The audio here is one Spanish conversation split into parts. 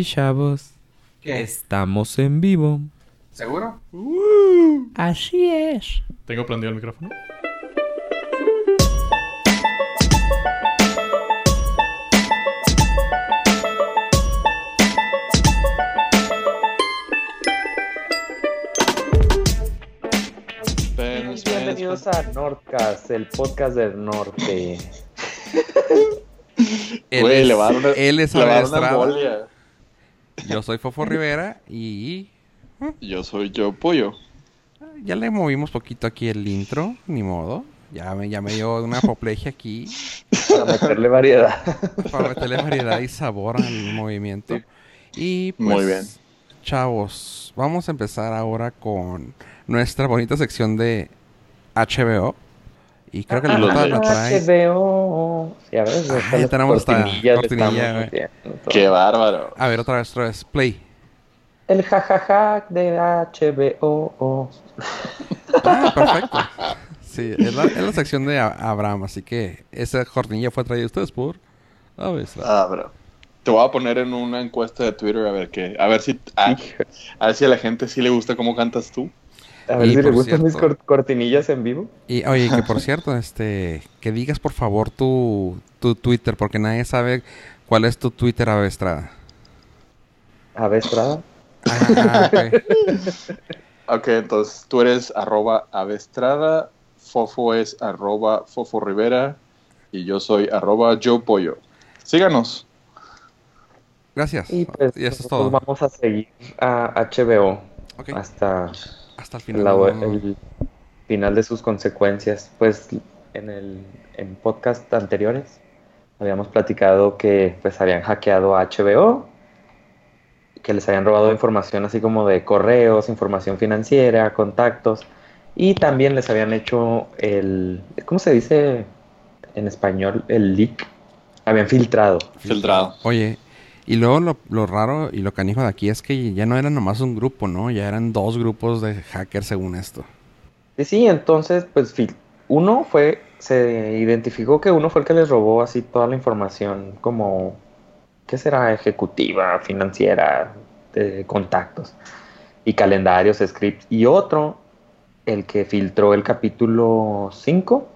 Y chavos, ¿Qué? estamos en vivo. ¿Seguro? Así es. ¿Tengo prendido el micrófono? Bienvenidos a Nordcast, el podcast del norte. Él es, le va a dar una, él es le va a dar Abel una Estrada. embolia. Yo soy Fofo Rivera y Yo soy yo pollo. ya le movimos poquito aquí el intro, ni modo. Ya me, ya me dio una apoplejia aquí Para meterle variedad. para meterle variedad y sabor al movimiento. Y pues, Muy bien. chavos, vamos a empezar ahora con nuestra bonita sección de HBO. Y creo que la Ah, nota la ah, trae. HBO. Sí, a ver, Ah, están ya las tenemos esta cortinilla, güey. Qué bárbaro. A ver, otra vez, otra vez. Play. El jajaja de HBO. Ah, perfecto. Sí, es la, es la sección de Abraham, así que esa cortinilla fue traída a ustedes por Ave Estrada. Ah, bro. Te voy a poner en una encuesta de Twitter a ver qué, a ver si a, a ver si a la gente sí le gusta cómo cantas tú. A ver Y si le gustan mis cortinillas en vivo. Y oye, que por cierto, este, que digas por favor tu, tu Twitter, porque nadie sabe cuál es tu Twitter, Ave Estrada. A ver, Estrada. Ah, ok. Ok, entonces tú eres arroba avestrada, Fofo es arroba Fofo Rivera y yo soy arroba yo pollo. Síganos. Gracias. Y pues y eso es todo. vamos a seguir a HBO Ok, hasta hasta el final. la- no- el final de sus consecuencias. Pues en el en podcast anteriores habíamos platicado que pues habían hackeado a HBO, que les habían robado información así como de correos, información financiera, contactos y también les habían hecho el ¿cómo se dice en español? El leak. Habían filtrado. Filtrado. Oye, y luego lo, lo raro y lo canijo de aquí es que ya no era nomás un grupo, ¿no? Ya eran dos grupos de hackers según esto. Sí, sí, entonces, pues fil- uno fue, se identificó que uno fue el que les robó así toda la información como, ¿qué será? Ejecutiva, financiera, de contactos y calendarios, scripts. Y otro, el que filtró el capítulo 5.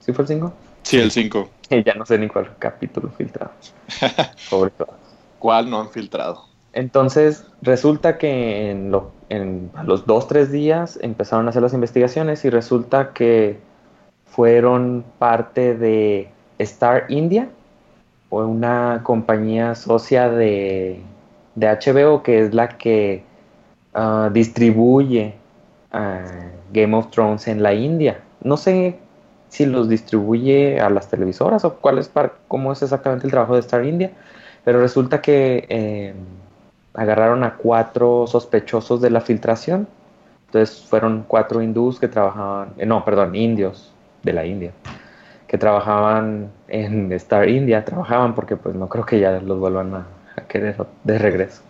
¿Sí fue el 5? Sí, el 5. ya no sé ni cuál capítulo filtrado. Pobre todo. ¿Cuál no han filtrado? Entonces, resulta que en, lo- en los dos, tres días empezaron a hacer las investigaciones y resulta que fueron parte de Star India, o una compañía socia de, de HBO que es la que ah, distribuye ah, Game of Thrones en la India. No sé si los distribuye a las televisoras o cuál es par- cómo es exactamente el trabajo de Star India, pero resulta que eh, agarraron a cuatro sospechosos de la filtración. Entonces fueron cuatro hindús que trabajaban, eh, no, perdón, indios de la India, que trabajaban en Star India, trabajaban porque pues no creo que ya los vuelvan a, a querer de regreso.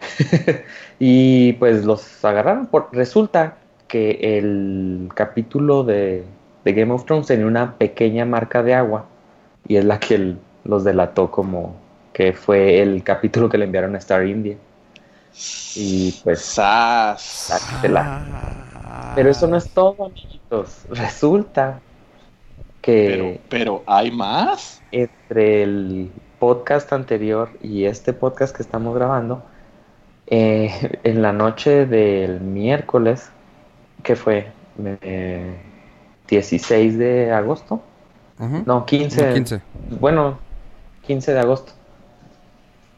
y pues los agarraron. Por, resulta que el capítulo de, de Game of Thrones tenía una pequeña marca de agua y es la que el- los delató como que fue el capítulo que le enviaron a Star India. Y pues, ¡Sas! Ah. Pero eso no es todo, amiguitos. Resulta Pero, que pero, ¿hay más? entre el podcast anterior y este podcast que estamos grabando, eh, en la noche del miércoles, que fue Eh, 16 de agosto, no, 15, No, 15. bueno, 15 de agosto.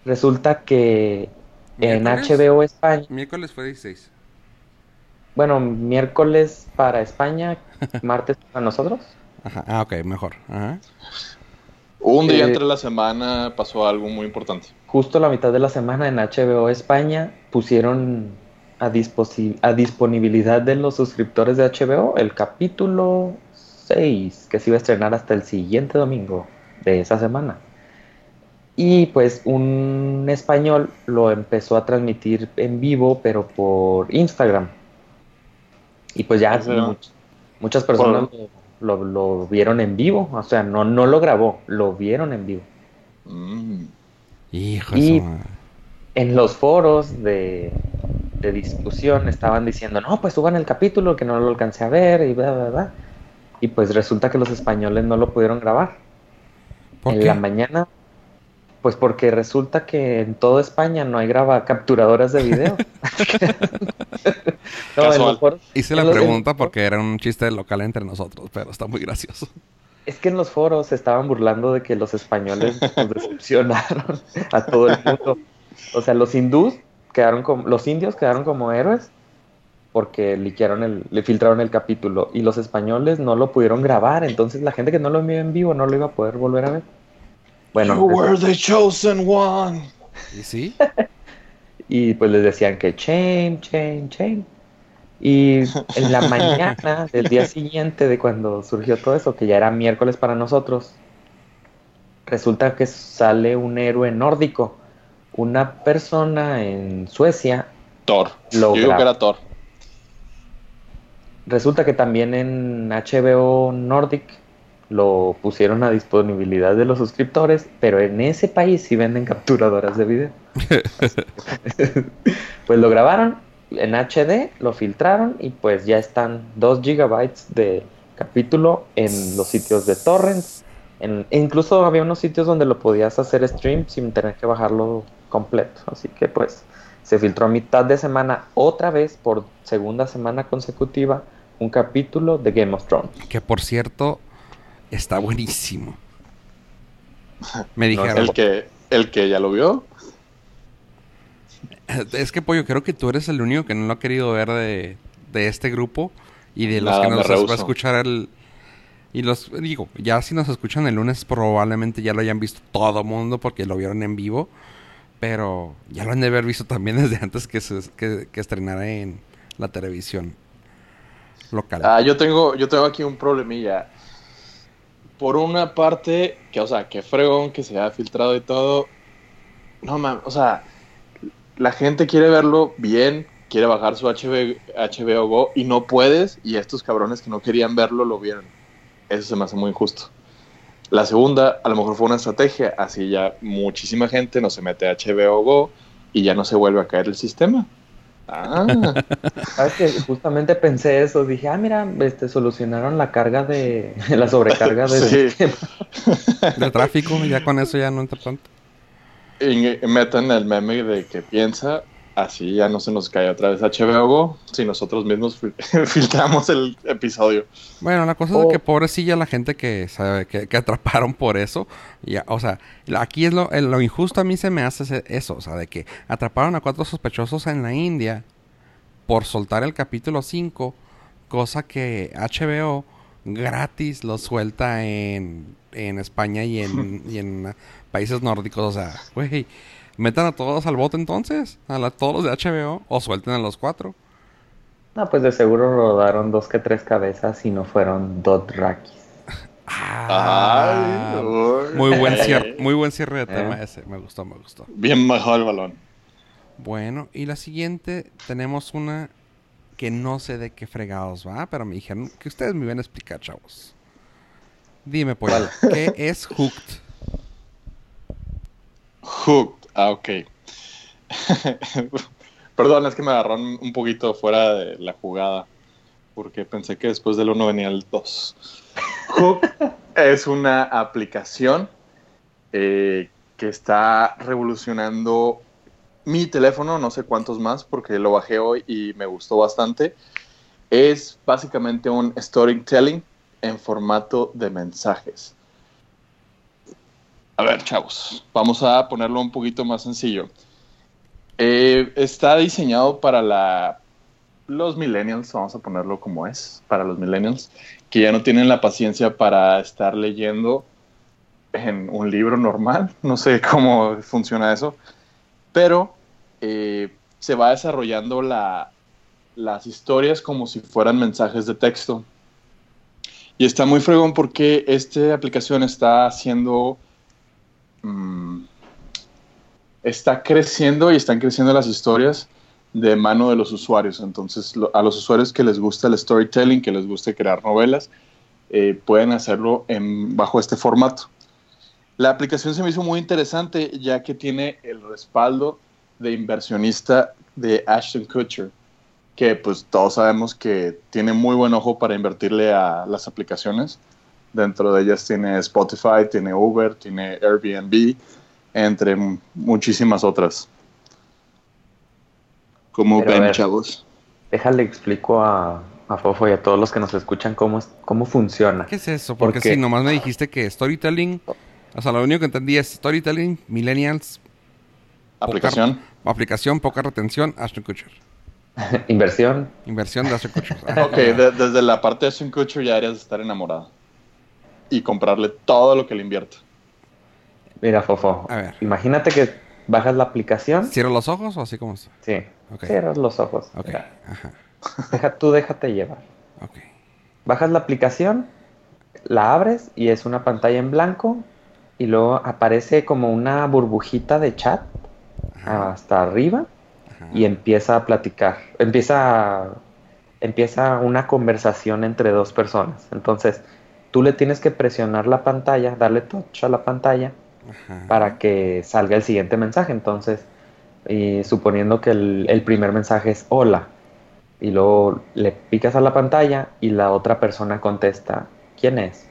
Resulta que en. HBO España, Miércoles fue 16. bueno, miércoles para España, martes para nosotros. Ajá. Ah, ok, mejor. Ajá. Un día Eh, entre la semana pasó algo muy importante. Justo la mitad de la semana en HBO España pusieron a, disposi- a disponibilidad de los suscriptores de HBO el capítulo 6, que se iba a estrenar hasta el siguiente domingo de esa semana. Y pues un español lo empezó a transmitir en vivo, pero por Instagram. Y pues ya much- muchas personas lo, lo- lo vieron en vivo, o sea, no, no lo grabó, lo vieron en vivo. Mm. Hijo Y-. En los foros de, de discusión estaban diciendo, no, pues suban el capítulo que no lo alcancé a ver y bla, bla, bla. Y pues resulta que los españoles no lo pudieron grabar. ¿Por en qué? la mañana, pues porque resulta que en toda España no hay graba capturadoras de video. no, en Casual. los foros- Hice la pregunta porque era un chiste local entre nosotros, pero está muy gracioso. Es que en los foros se estaban burlando de que los españoles nos decepcionaron a todo el mundo. O sea, los hindús quedaron como, los indios quedaron como héroes porque liquearon el, le filtraron el capítulo y los españoles no lo pudieron grabar, entonces la gente que no lo vio en vivo no lo iba a poder volver a ver. Bueno, You were the chosen one. ¿Y sí? y pues les decían que shame, shame, shame. Y en la mañana del día siguiente de cuando surgió todo eso, que ya era miércoles para nosotros, resulta que sale un héroe nórdico. Una persona en Suecia, Thor. Lo Yo digo que era Thor. resulta que también en HBO Nordic lo pusieron a disponibilidad de los suscriptores, pero en ese país sí venden capturadoras de video. pues lo grabaron en HD, lo filtraron y pues ya están 2 gigabytes de capítulo en los sitios de torrents. En, e incluso había unos sitios donde lo podías hacer stream sin tener que bajarlo completo. Así que pues se filtró a mitad de semana otra vez por segunda semana consecutiva un capítulo de Game of Thrones. Que por cierto, está buenísimo. Me No, dijeron, El que, el que ya lo vio. es que Pollo, creo que tú eres el único que no lo ha querido ver de, de este grupo y de los Nada, que nos va a escuchar el... Y los, digo, ya si nos escuchan el lunes probablemente ya lo hayan visto todo mundo porque lo vieron en vivo. Pero ya lo han de haber visto también desde antes que, se, que, estrenara en la televisión local. Ah, yo tengo, yo tengo aquí un problemilla. Por una parte, que, o sea, que fregón que se ha filtrado y todo. No mames, o sea, la gente quiere verlo bien, quiere bajar su HB HBO Go y no puedes, y estos cabrones que no querían verlo lo vieron. Eso se me hace muy injusto. La segunda, a lo mejor fue una estrategia, así ya muchísima gente no se mete a HBO Go y ya no se vuelve a caer el sistema. Ah, ¿Sabes que Justamente pensé eso, dije, ah, mira, este, solucionaron la carga de, la sobrecarga del Sí. sistema. De tráfico, ya con eso ya no entra tanto. y metan el meme de que piensa, así ya no se nos cae otra vez HBO Go, si nosotros mismos fil- filtramos el episodio. Bueno, la cosa es Oh. que pobrecilla la gente que sabe que, que atraparon por eso. Y, o sea, aquí es lo, el- lo injusto a mí se me hace eso, o sea, de que atraparon a cuatro sospechosos en la India por soltar el capítulo 5, cosa que HBO gratis lo suelta en, en España y en, y en uh, países nórdicos. O sea, güey, metan a todos al bote entonces, a la- todos los de HBO, o suelten a los cuatro. No, pues de seguro rodaron dos que tres cabezas y no fueron Dothrakis. Ah, Ay, uy. Muy buen cierre, muy buen cierre de Eh. tema ese. Me gustó, me gustó. Bien bajado el balón. Bueno, y la siguiente tenemos una que no sé de qué fregados va, pero me dijeron que ustedes me iban a explicar, chavos. Dime, pues, ¿qué es Hooked? Hooked, ah, ok. Perdón, es que me agarraron un poquito fuera de la jugada, porque pensé que después del 1 venía el 2. Hooked es una aplicación eh, que está revolucionando mi teléfono, no sé cuántos más, porque lo bajé hoy y me gustó bastante. Es básicamente un storytelling en formato de mensajes. A ver, chavos, vamos a ponerlo un poquito más sencillo. Eh, está diseñado para la, los millennials, vamos a ponerlo como es, para los millennials, que ya no tienen la paciencia para estar leyendo en un libro normal, no sé cómo funciona eso, pero eh, se va desarrollando la, las historias como si fueran mensajes de texto. Y está muy fregón porque esta aplicación está haciendo mm, está creciendo y están creciendo las historias de mano de los usuarios. Entonces, a los usuarios que les gusta el storytelling, que les gusta crear novelas, eh, pueden hacerlo en, bajo este formato. La aplicación se me hizo muy interesante ya que tiene el respaldo de inversionista de Ashton Kutcher, que pues todos sabemos que tiene muy buen ojo para invertirle a las aplicaciones. Dentro de ellas tiene Spotify, tiene Uber, tiene Airbnb, entre muchísimas otras. ¿Cómo ven, chavos? Déjale explico a, a Fofo y a todos los que nos escuchan cómo, cómo funciona. ¿Qué es eso? Porque, si nomás me dijiste que storytelling, o sea, lo único que entendí es storytelling, millennials, aplicación, aplicación, poca retención, Ashton Kutcher. Inversión. Inversión de Ashton Kutcher. ok, desde la parte de Ashton Kutcher ya harías estar enamorado. Y comprarle todo lo que le invierta. Mira, Fofo. A ver. Imagínate que bajas la aplicación. ¿Cierras los ojos o así como está? Sí. Cierras los ojos. Ok. Ajá. Deja, tú déjate llevar. Bajas la aplicación, la abres y es una pantalla en blanco y luego aparece como una burbujita de chat hasta arriba y empieza a platicar. Empieza, empieza una conversación entre dos personas. Entonces, tú le tienes que presionar la pantalla, darle touch a la pantalla para que salga el siguiente mensaje. Entonces, suponiendo que el primer mensaje es hola y luego le picas a la pantalla y la otra persona contesta, ¿quién es?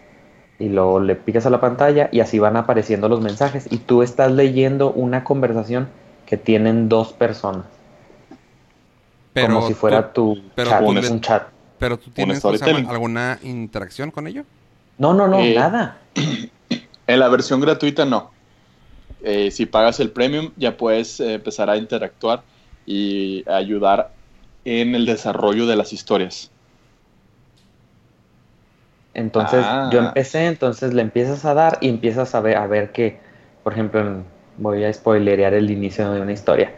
Y luego le picas a la pantalla y así van apareciendo los mensajes y tú estás leyendo una conversación que tienen dos personas. como si fuera tu chat, un chat. Pero tú tienes alguna interacción con ello? No, no, no, eh, nada. En la versión gratuita no. Eh, si pagas el premium ya puedes eh, empezar a interactuar y ayudar en el desarrollo de las historias. Entonces yo ah. empecé, entonces le empiezas a dar y empiezas a ver, a ver que, por ejemplo, voy a spoilerear el inicio de una historia.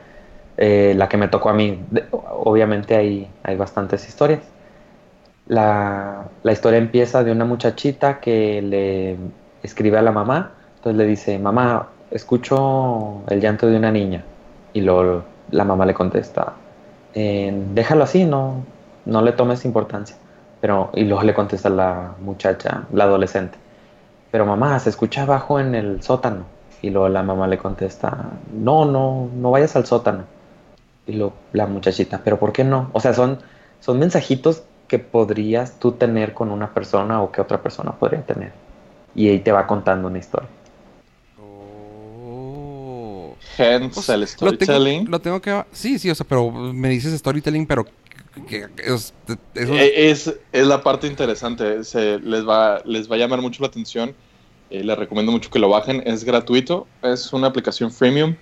Eh, la que me tocó a mí, obviamente hay, hay bastantes historias. La, la, historia empieza de una muchachita que le escribe a la mamá, entonces le dice, mamá, escucho el llanto de una niña. Y luego la mamá le contesta, déjalo así, no, no le tomes importancia. Pero, y luego le contesta la muchacha, la adolescente, pero mamá, se escucha abajo en el sótano. Y luego la mamá le contesta, no, no, no vayas al sótano. Y luego la muchachita, pero ¿por qué no? O sea, son, son mensajitos que podrías tú tener con una persona o que otra persona podría tener. Y ahí te va contando una historia. Hence el storytelling. Lo tengo, que. Sí, sí, o sea, pero me dices storytelling, pero. Que, es, es, es, la parte interesante. Se, les, va, les va a llamar mucho la atención. Eh, les recomiendo mucho que lo bajen. Es gratuito. Es una aplicación freemium.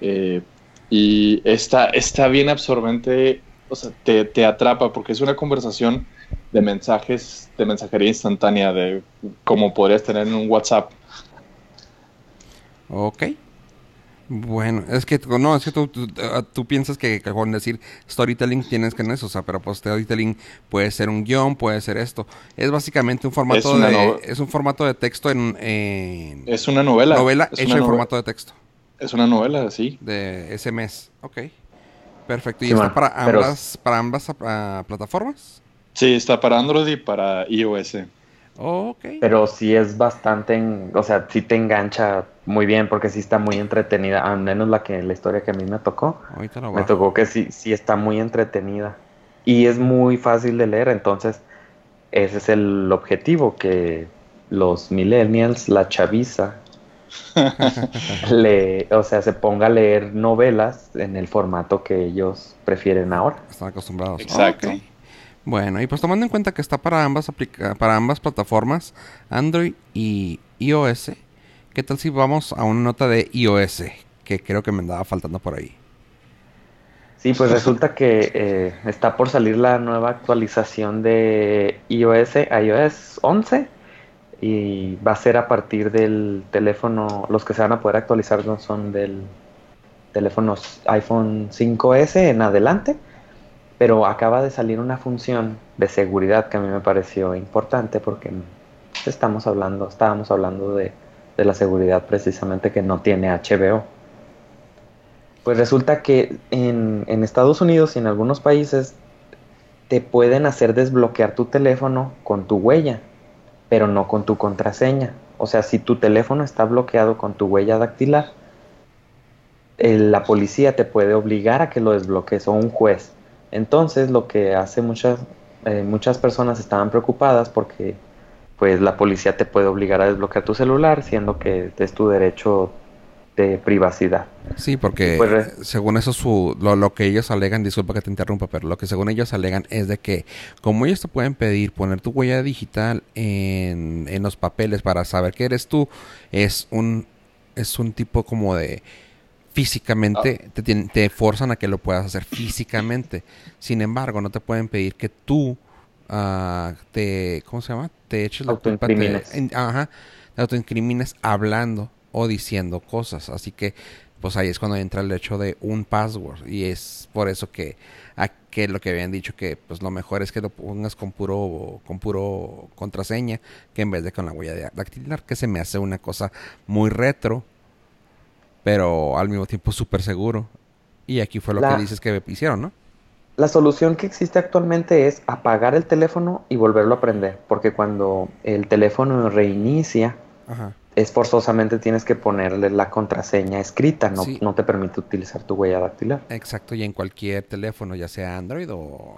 Eh, y está, está bien absorbente. O sea, te, te atrapa porque es una conversación de mensajes, de mensajería instantánea, de como podrías tener en un WhatsApp. Ok. Bueno, es que no, es que tú, ah, piensas que, con decir storytelling tienes que en eso, o sea, pero pues storytelling puede ser un guion, puede ser esto. Es básicamente un formato de es un formato de texto en, es una novela, novela hecha en formato de texto. Es una novela, sí. De SMS. Ok. Perfecto. ¿Y está para ambas para ambas ah, plataformas? Sí, está para Android y para iOS. Pero sí es bastante, o sea, sí te engancha muy bien porque sí está muy entretenida, al menos la que la historia que a mí me tocó. me tocó que sí, sí está muy entretenida y es muy fácil de leer, entonces ese es el objetivo, que los millennials, la chaviza, le, o sea, se ponga a leer novelas en el formato que ellos prefieren ahora. Están acostumbrados. Exacto. Bueno, y pues tomando en cuenta que está para ambas, para ambas plataformas, Android y iOS, ¿qué tal si vamos a una nota de iOS? Que creo que me andaba faltando por ahí. Sí, pues resulta que eh, está por salir la nueva actualización de iOS, iOS 11, y va a ser a partir del teléfono, los que se van a poder actualizar no son del teléfono iPhone 5S en adelante pero acaba de salir una función de seguridad que a mí me pareció importante porque estamos hablando, estábamos hablando de, la seguridad precisamente que no tiene HBO. Pues resulta que en, en Estados Unidos y en algunos países te pueden hacer desbloquear tu teléfono con tu huella, pero no con tu contraseña. O sea, si tu teléfono está bloqueado con tu huella dactilar, la policía te puede obligar a que lo desbloquees o un juez. Entonces, lo que hace muchas, eh, muchas personas estaban preocupadas porque pues la policía te puede obligar a desbloquear tu celular, siendo que es tu derecho de privacidad. Sí, porque pues, según eso su, lo, que ellos alegan, disculpa que te interrumpa, pero lo que según ellos alegan es de que como ellos te pueden pedir poner tu huella digital en, en los papeles para saber que eres tú, es un, es un tipo como de físicamente, ah. te, te forzan a que lo puedas hacer físicamente. Sin embargo, no te pueden pedir que tú uh, te, ¿cómo se llama? Te eches la culpa, te, ajá, te autoincrimines hablando o diciendo cosas. Así que, pues ahí es cuando entra el hecho de un password. Y es por eso que, a, que lo que habían dicho que pues lo mejor es que lo pongas con puro, con puro contraseña, que en vez de con la huella dactilar, que se me hace una cosa muy retro, pero al mismo tiempo súper seguro. Y aquí fue lo que dices que hicieron, ¿no? La solución que existe actualmente es apagar el teléfono y volverlo a prender, porque cuando el teléfono reinicia, Ajá es forzosamente tienes que ponerle la contraseña escrita, no, no te permite utilizar tu huella dactilar. Exacto, y en cualquier teléfono, ya sea Android o,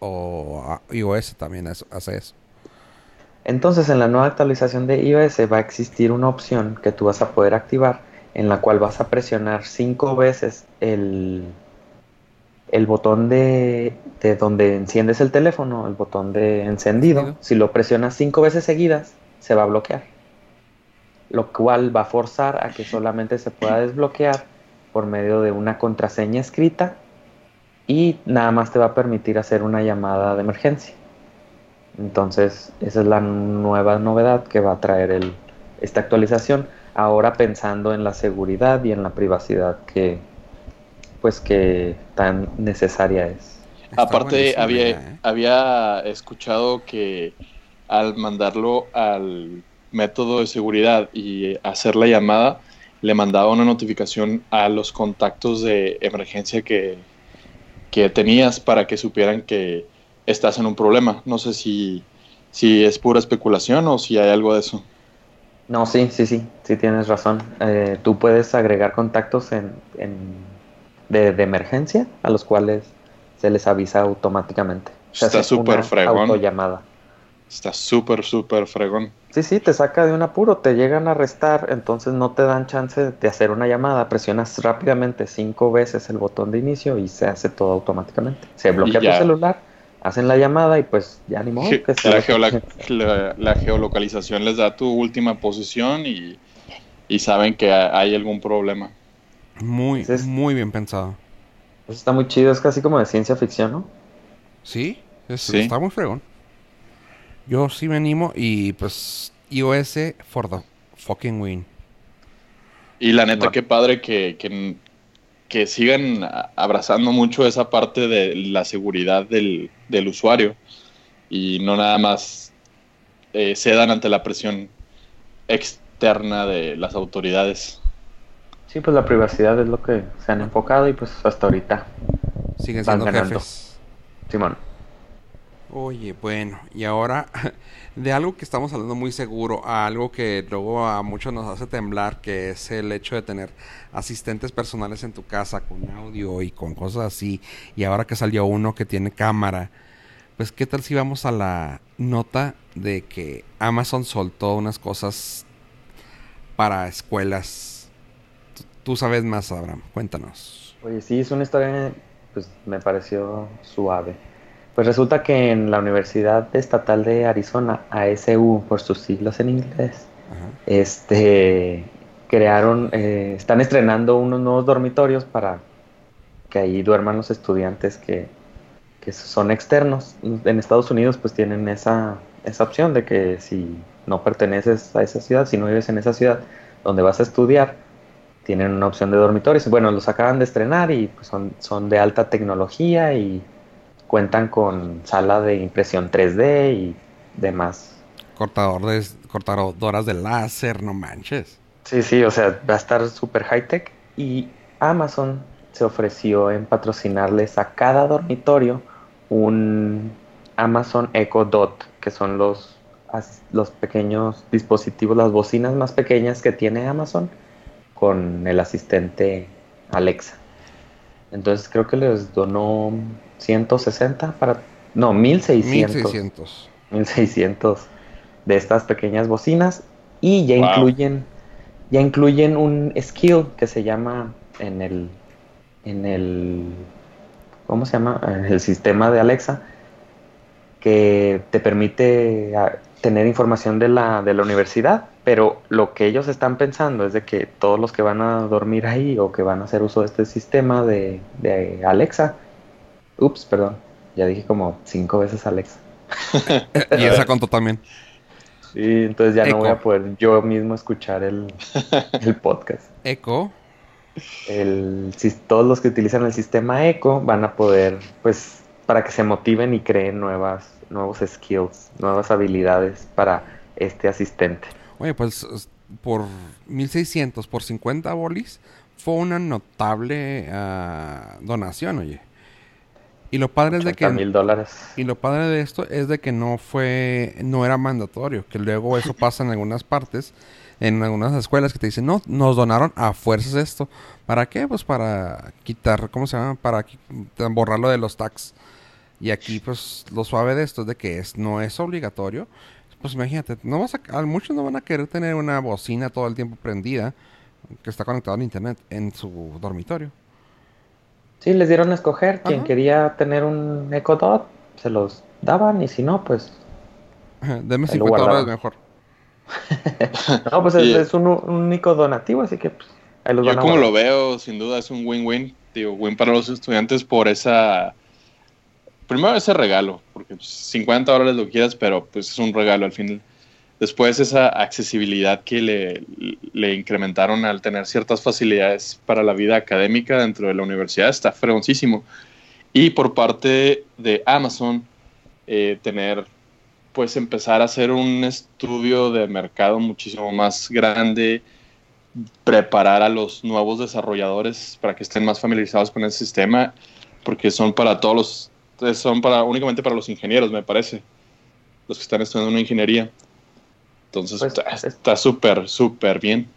o iOS también hace eso. Entonces, en la nueva actualización de iOS va a existir una opción que tú vas a poder activar en la cual vas a presionar cinco veces el, el botón de, de donde enciendes el teléfono, el botón de encendido. Si lo presionas cinco veces seguidas, se va a bloquear lo cual va a forzar a que solamente se pueda desbloquear por medio de una contraseña escrita y nada más te va a permitir hacer una llamada de emergencia. Entonces, esa es la nueva novedad que va a traer el, esta actualización, ahora pensando en la seguridad y en la privacidad que pues que tan necesaria es. Aparte había, ¿eh? había escuchado que al mandarlo al método de seguridad y hacer la llamada, le mandaba una notificación a los contactos de emergencia que, que tenías para que supieran que estás en un problema. No sé si, si es pura especulación o si hay algo de eso. No, sí, sí, sí, sí tienes razón. Eh, tú puedes agregar contactos en, de, emergencia a los cuales se les avisa automáticamente. Está súper fregón. Está súper, súper fregón. Sí, sí, te saca de un apuro, te llegan a arrestar, entonces no te dan chance de hacer una llamada, presionas rápidamente cinco veces el botón de inicio y se hace todo automáticamente. Se bloquea tu celular, hacen la llamada y pues ya ni modo. Que la, la, geolocalización les da tu última posición y, saben que hay algún problema. Muy, muy bien pensado. Eso está muy chido, es casi como de ciencia ficción, ¿no? Sí, está muy fregón. Yo sí me animo y pues iOS for the fucking win. Y la neta, qué padre que, que, sigan abrazando mucho esa parte de la seguridad del, usuario y no nada más eh, cedan ante la presión externa de las autoridades. Sí, pues la privacidad es lo que se han enfocado y pues hasta ahorita siguen siendo jefes. Simón. Oye, bueno, y ahora de algo que estamos hablando muy seguro a algo que luego a muchos nos hace temblar, que es el hecho de tener asistentes personales en tu casa con audio y con cosas así, y ahora que salió uno que tiene cámara, pues qué tal si vamos a la nota de que Amazon soltó unas cosas para escuelas. Tú sabes más, Abraham, cuéntanos. Oye, sí, es una historia, pues me pareció suave. Pues resulta que en la Universidad Estatal de Arizona, ASU por sus siglos en inglés, este crearon, eh, están estrenando unos nuevos dormitorios para que ahí duerman los estudiantes que, que son externos. En Estados Unidos pues tienen esa, esa opción de que si no perteneces a esa ciudad, si no vives en esa ciudad donde vas a estudiar, tienen una opción de dormitorios. Bueno, los acaban de estrenar y pues son, son de alta tecnología y cuentan con sala de impresión 3D y demás. Cortadores, cortadoras de láser, no manches. Sí, sí, o sea, va a estar súper high tech y Amazon se ofreció en patrocinarles a cada dormitorio un Amazon Echo Dot, que son los los pequeños dispositivos, las bocinas más pequeñas que tiene Amazon con el asistente Alexa. Entonces creo que les donó 160 para... No, 1600. 1600. 1600 de estas pequeñas bocinas y ya incluyen ya incluyen un skill que se llama en el en el ¿cómo se llama? En el sistema de Alexa que te permite tener información de la, de la universidad, pero lo que ellos están pensando es de que todos los que van a dormir ahí o que van a hacer uso de este sistema de, de Alexa, ups, perdón, ya dije como cinco veces Alexa. y esa contó también. Sí, entonces ya no voy a poder yo mismo escuchar el, el podcast. Eco. El, si, todos los que utilizan el sistema Eco van a poder, pues, para que se motiven y creen nuevas nuevos skills, nuevas habilidades para este asistente. Oye, pues por 1600, por 50 bolis, fue una notable ah, donación, oye. Y lo padre es de que mil dólares. Y lo padre de esto es de que no fue no era mandatorio, que luego eso pasa en algunas partes, en algunas escuelas que te dicen, "No, nos donaron a fuerzas esto." ¿Para qué? Pues para quitar, ¿cómo se llama? Para borrarlo de los tax. Y aquí, pues, lo suave de esto es de que es, no es obligatorio. Pues imagínate, no vas a, muchos no van a querer tener una bocina todo el tiempo prendida que está conectada al internet en su dormitorio. Sí, les dieron a escoger. Quien quería tener un Echo Dot, se los daban y si no, pues. Deme 50 dólares mejor. no, pues es, un, único donativo, así que pues, ahí los Yo como lo veo, sin duda es un win-win. Digo, win para los estudiantes por esa primero ese regalo, porque 50 pues, dólares lo quieras, pero pues es un regalo al final. Después esa accesibilidad que le, le, incrementaron al tener ciertas facilidades para la vida académica dentro de la universidad está fregoncísimo. Y por parte de Amazon, eh, tener, pues empezar a hacer un estudio de mercado muchísimo más grande, preparar a los nuevos desarrolladores para que estén más familiarizados con el sistema, porque son para todos los son para únicamente para los ingenieros, me parece. Los que están estudiando una ingeniería. Entonces pues, está súper, súper bien.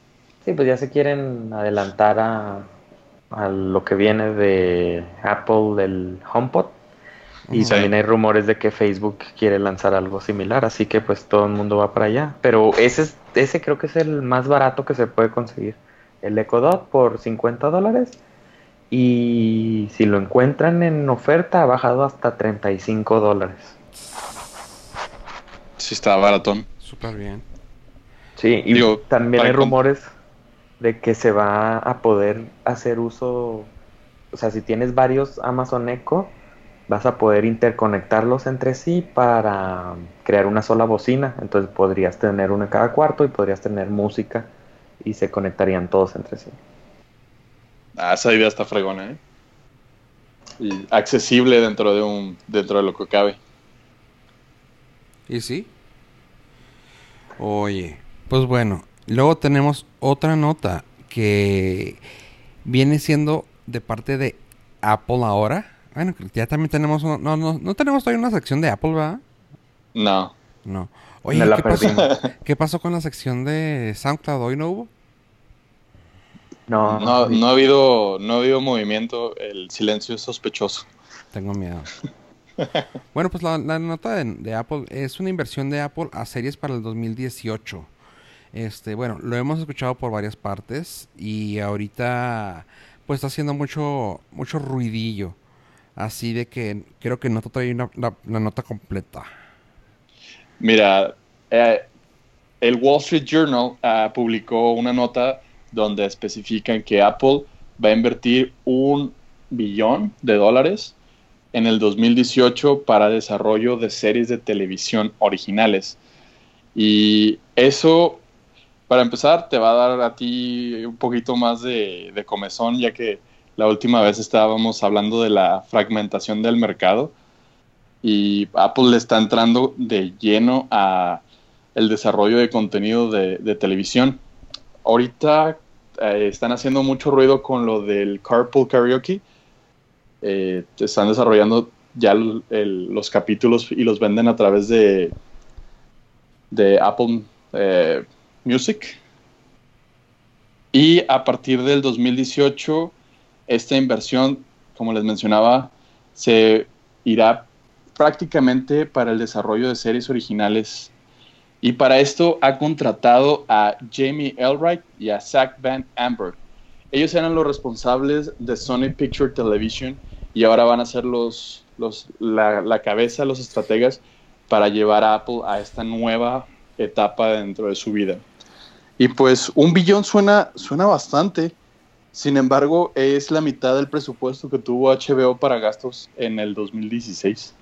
Sí, pues ya se quieren adelantar a, a, lo que viene de Apple, del HomePod. Y también hay rumores de que Facebook quiere lanzar algo similar, así que pues todo el mundo va para allá. Pero ese, es, ese creo que es el más barato que se puede conseguir. El Echo Dot por 50 dólares y si lo encuentran en oferta, ha bajado hasta 35 dólares. Sí, está baratón. Súper bien. Sí, y también hay rumores de que se va a poder hacer uso. O sea, si tienes varios Amazon Echo, vas a poder interconectarlos entre sí para crear una sola bocina. Entonces podrías tener uno en cada cuarto y podrías tener música y se conectarían todos entre sí. Ah, esa idea está fregona, ¿eh? Y accesible dentro de un dentro de lo que cabe. ¿Y sí? Oye, pues bueno, luego tenemos otra nota que viene siendo de parte de Apple ahora. Bueno, ya también tenemos no, no, no tenemos todavía una sección de Apple, ¿verdad? No. No. Oye, ¿qué, pasó, ¿qué pasó con la sección de SoundCloud? ¿Hoy no hubo? No, no, ha habido, no ha habido movimiento, el silencio es sospechoso. Tengo miedo. bueno, pues la, nota de, Apple es una inversión de Apple a series para el 2018. Este, bueno, lo hemos escuchado por varias partes y ahorita pues está haciendo mucho mucho ruidillo. Así de que creo que no trae una, la, nota completa. Mira, eh, el Wall Street Journal uh, publicó una nota donde especifican que Apple va a invertir un billón de dólares en el 2018 para desarrollo de series de televisión originales. Y eso, para empezar, te va a dar a ti un poquito más de, de comezón, ya que la última vez estábamos hablando de la fragmentación del mercado y Apple le está entrando de lleno a el desarrollo de contenido de, de televisión ahorita eh, están haciendo mucho ruido con lo del Carpool Karaoke. Eh, están desarrollando ya los capítulos y los venden a través de de Apple eh, Music. Y a partir del 2018, esta inversión, como les mencionaba, se irá prácticamente para el desarrollo de series originales. Y para esto ha contratado a Jamie Elwright y a Zach Van Amber. Ellos eran los responsables de Sony Picture Television y ahora van a ser los, los, la, la cabeza, los estrategas para llevar a Apple a esta nueva etapa dentro de su vida. Y pues un billón suena, suena bastante. Sin embargo, es la mitad del presupuesto que tuvo HBO para gastos en el 2016.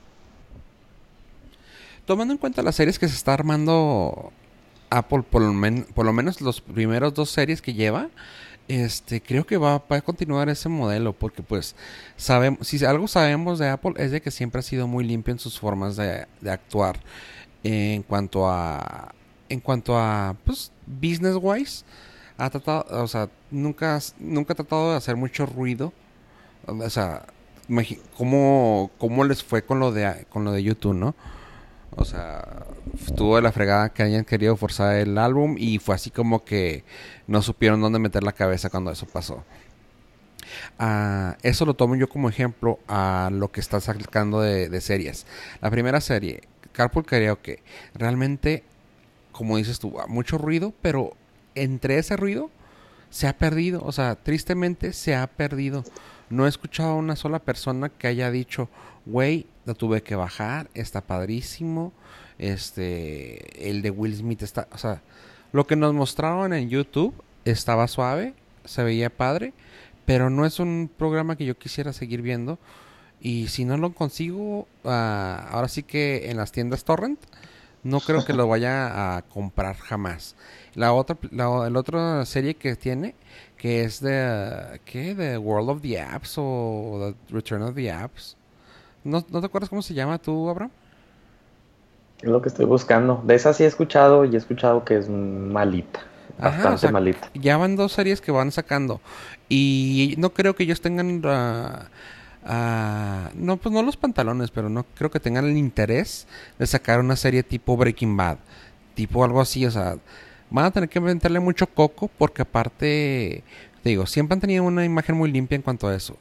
Tomando en cuenta las series que se está armando Apple, por lo, men por lo menos los primeros dos series que lleva, este, creo que va, a continuar ese modelo porque pues sabemos, si algo sabemos de Apple es de que siempre ha sido muy limpio en sus formas de, de actuar en cuanto a en cuanto a pues business wise ha tratado, o sea, nunca nunca ha tratado de hacer mucho ruido. O sea, cómo, cómo les fue con lo de con lo de YouTube, ¿no? O sea, estuvo de la fregada que hayan querido forzar el álbum y fue así como que no supieron dónde meter la cabeza cuando eso pasó. Uh, eso lo tomo yo como ejemplo a lo que está sacando de, de series. La primera serie, Carpool Karaoke, realmente, como dices tú, mucho ruido, pero entre ese ruido se ha perdido. O sea, tristemente se ha perdido. No he escuchado a una sola persona que haya dicho, güey, lo tuve que bajar, está padrísimo. Este, el de Will Smith está, o sea, lo que nos mostraron en YouTube estaba suave, se veía padre, pero no es un programa que yo quisiera seguir viendo. Y si no lo consigo, uh, ahora sí que en las tiendas Torrent, no creo que lo vaya a comprar jamás. La otra, la, la otra serie que tiene, que es de, ¿qué? The World of the Apps o The Return of the Apps. ¿No, ¿No te acuerdas cómo se llama tú, Abraham? Es lo que estoy buscando. De esa sí he escuchado y he escuchado que es malita. Bastante Ajá, o sea, malita. Ya van dos series que van sacando. Y no creo que ellos tengan. Uh, uh, no, pues no los pantalones, pero no creo que tengan el interés de sacar una serie tipo Breaking Bad. Tipo algo así, o sea. Van a tener que meterle mucho coco porque aparte. Te digo, siempre han tenido una imagen muy limpia en cuanto a eso.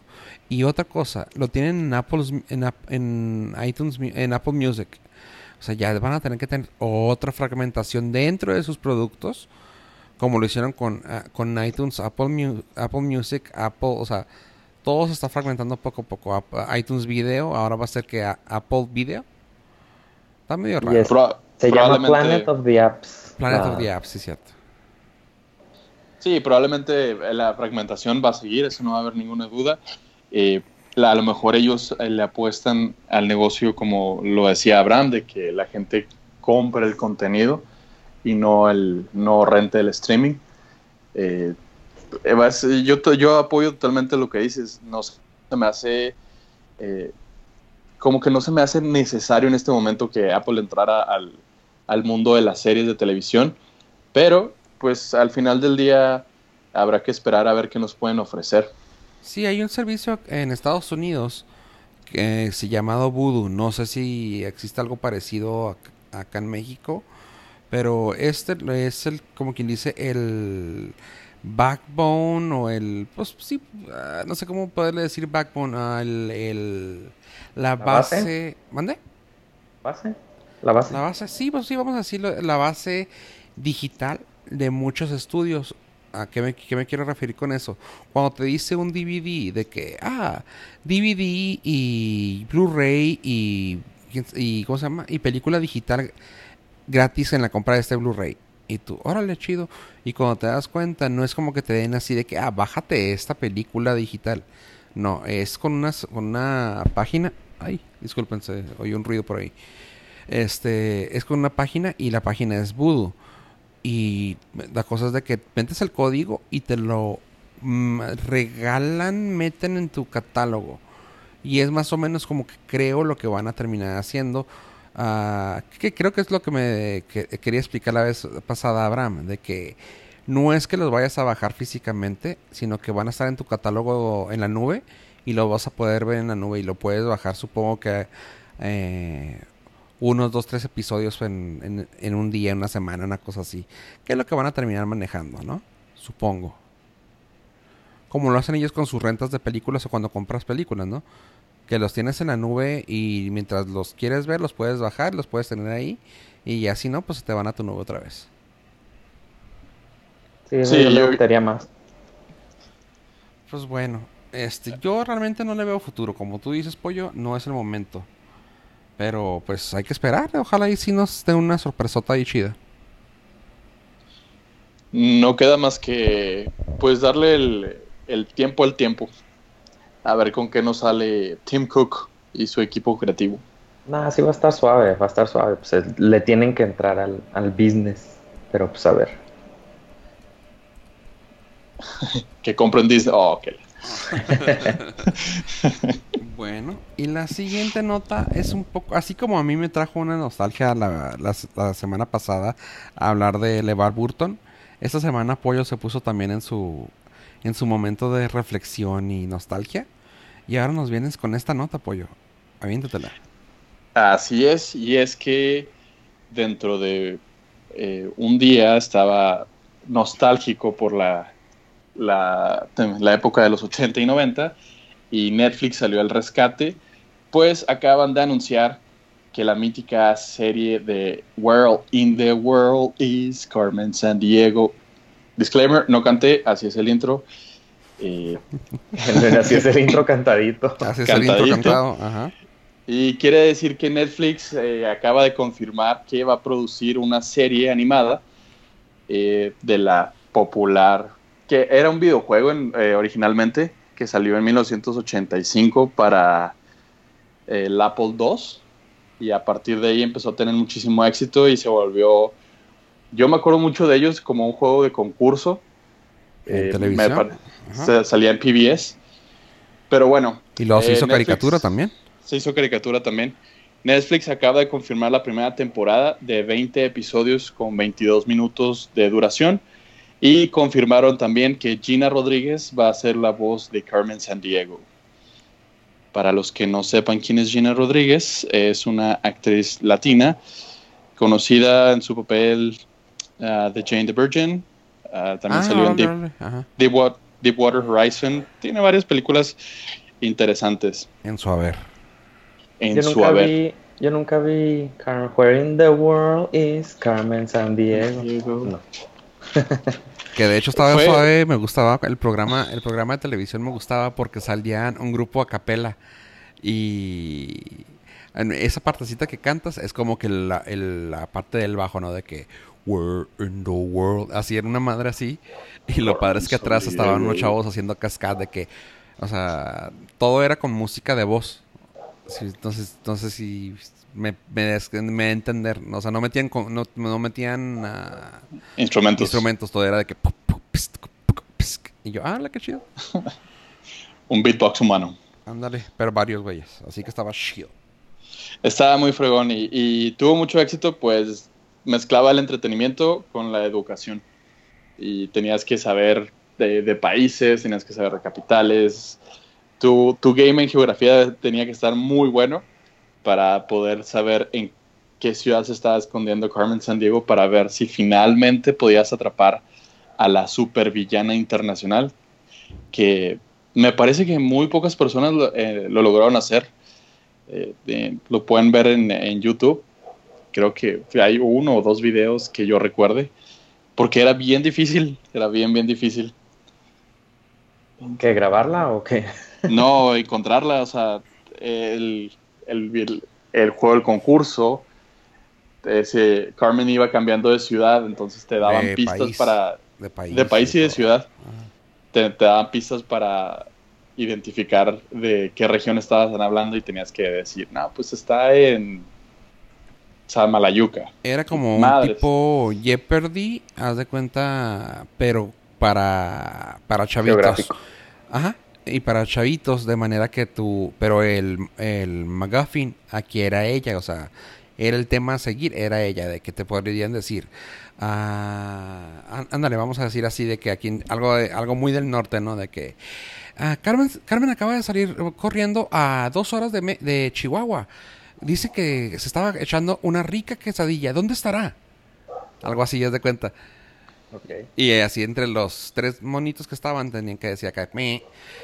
Y otra cosa, lo tienen en Apple, en, en iTunes, en Apple Music. O sea, ya van a tener que tener otra fragmentación dentro de sus productos, como lo hicieron con, uh, con iTunes, Apple, Mu Apple Music, Apple, o sea, todo se está fragmentando poco a poco. Apple, iTunes Video, ahora va a ser que a, Apple Video. Está medio raro. Yes. Se llama Planet of the Apps. Planet ah. of the Apps, sí, cierto. Sí, probablemente la fragmentación va a seguir, eso no va a haber ninguna duda. Eh, a lo mejor ellos eh, le apuestan al negocio como lo decía Abraham, de que la gente compre el contenido y no el no rente el streaming. Eh, yo, yo apoyo totalmente lo que dices. No se me hace eh, como que no se me hace necesario en este momento que Apple entrara al mundo de las series de televisión, pero pues al final del día habrá que esperar a ver qué nos pueden ofrecer. Sí, hay un servicio en Estados Unidos que se llamado Voodoo. No sé si existe algo parecido acá en México, pero este es el, como quien dice, el backbone o el, pues sí, uh, no sé cómo poderle decir backbone, uh, el, el, la, ¿La base, base? ¿mande? ¿Base? La base. La base, sí, pues sí, vamos a decirlo, la base digital de muchos estudios. ¿A qué me, qué me, quiero referir con eso? Cuando te dice un DVD de que, ah, DVD y Blu-ray y, y, ¿cómo se llama? Y película digital gratis en la compra de este Blu-ray. Y tú, órale, chido. Y cuando te das cuenta, no es como que te den así de que, ah, bájate esta película digital. No, es con una, con una página. Ay, discúlpense, oí un ruido por ahí. Este, es con una página y la página es Voodoo. Y la cosa es de que metes el código y te lo mm, regalan, meten en tu catálogo. Y es más o menos como que creo lo que van a terminar haciendo. Uh, que creo que es lo que me que, quería explicar la vez pasada, Abraham. De que no es que los vayas a bajar físicamente, sino que van a estar en tu catálogo en la nube y lo vas a poder ver en la nube y lo puedes bajar, supongo que. Eh, unos dos, tres episodios en, en, un día, una semana, una cosa así. Que es lo que van a terminar manejando, ¿no? Supongo. Como lo hacen ellos con sus rentas de películas o cuando compras películas, ¿no? Que los tienes en la nube y mientras los quieres ver, los puedes bajar, los puedes tener ahí. Y así no, pues te van a tu nube otra vez. Sí, sí yo, me más. Pues bueno, este, yo realmente no le veo futuro. Como tú dices, Pollo, no es el momento. Pero pues hay que esperar. Ojalá y si nos dé una sorpresota ahí chida. No queda más que pues darle el, tiempo al tiempo. A ver con qué nos sale Tim Cook y su equipo creativo. Nada, sí va a estar suave, va a estar suave. Pues, le tienen que entrar al, al business. Pero pues a ver. que compren Disney. Oh, ok. bueno, y la siguiente nota es un poco, así como a mí me trajo una nostalgia la, semana pasada a hablar de LeVar Burton, esta semana Pollo se puso también en su, en su momento de reflexión y nostalgia. Y ahora nos vienes con esta nota, Pollo. Aviéntatela. Así es, y es que dentro de eh, un día estaba nostálgico por la la, época de los 80 y 90 y Netflix salió al rescate, pues acaban de anunciar que la mítica serie de World in the World is Carmen San Diego. Disclaimer, no canté, así es el intro. Eh, así es el intro cantadito. Así es el intro cantado. Y quiere decir que Netflix eh, acaba de confirmar que va a producir una serie animada eh, de la popular que era un videojuego eh, originalmente que salió en 1985 para eh, el Apple II y a partir de ahí empezó a tener muchísimo éxito y se volvió, yo me acuerdo mucho de ellos como un juego de concurso. ¿En eh, televisión? salía en PBS. Pero bueno. ¿Y luego se hizo caricatura también? Se hizo caricatura también. Netflix acaba de confirmar la primera temporada de 20 episodios con 22 minutos de duración y confirmaron también que Gina Rodríguez va a ser la voz de Carmen Sandiego. Para los que no sepan quién es Gina Rodríguez, es una actriz latina conocida en su papel uh, de Jane the Virgin. Uh, también ah, salió en Deepwater Horizon. Tiene varias películas interesantes. En su haber. En yo nunca Vi, yo nunca vi Where in the World is Carmen Sandiego. No. Que de hecho estaba suave, me gustaba el programa, el programa de televisión me gustaba porque salían un grupo a capela y esa partecita que cantas es como que la, la parte del bajo, ¿no? De que We're in the world, así era una madre así y lo padre es que atrás estaban unos chavos haciendo cascada de que, o sea, todo era con música de voz. Entonces, entonces si me, me, me entender. O sea, no metían, no, no metían uh, instrumentos. instrumentos, todo era de que. Y yo, ah, la que chido. Un beatbox humano. Ándale, pero varios güeyes. Así que estaba chido. Estaba muy fregón y, y, tuvo mucho éxito, pues mezclaba el entretenimiento con la educación. Y tenías que saber de, de países, tenías que saber de capitales. Tu, tu game en geografía tenía que estar muy bueno para poder saber en qué ciudad se estaba escondiendo Carmen San Diego para ver si finalmente podías atrapar a la supervillana internacional, que me parece que muy pocas personas lo, eh, lograron hacer. Eh, lo pueden ver en, YouTube. Creo que hay uno o dos videos que yo recuerde, porque era bien difícil, era bien, bien difícil. ¿Que grabarla o qué? No, encontrarla, o sea, el, el, el juego del concurso, ese, Carmen iba cambiando de ciudad, entonces te daban pistas para... De país, y, de ciudad. Te, daban pistas para identificar de qué región estabas hablando y tenías que decir, no, pues está en Malayuca. Era como un tipo Jeopardy, haz de cuenta, pero para, para chavitos. Ajá y para chavitos, de manera que tú, pero el, el McGuffin aquí era ella, o sea, era el tema a seguir, era ella, de que te podrían decir, ah, ándale, vamos a decir así, de que aquí, algo, algo muy del norte, ¿no? De que ah, Carmen, Carmen acaba de salir corriendo a dos horas de, de Chihuahua. dice que se estaba echando una rica quesadilla. ¿Dónde estará? Algo así, ya de cuenta. Y así entre los tres monitos que estaban tenían que decir acá, me,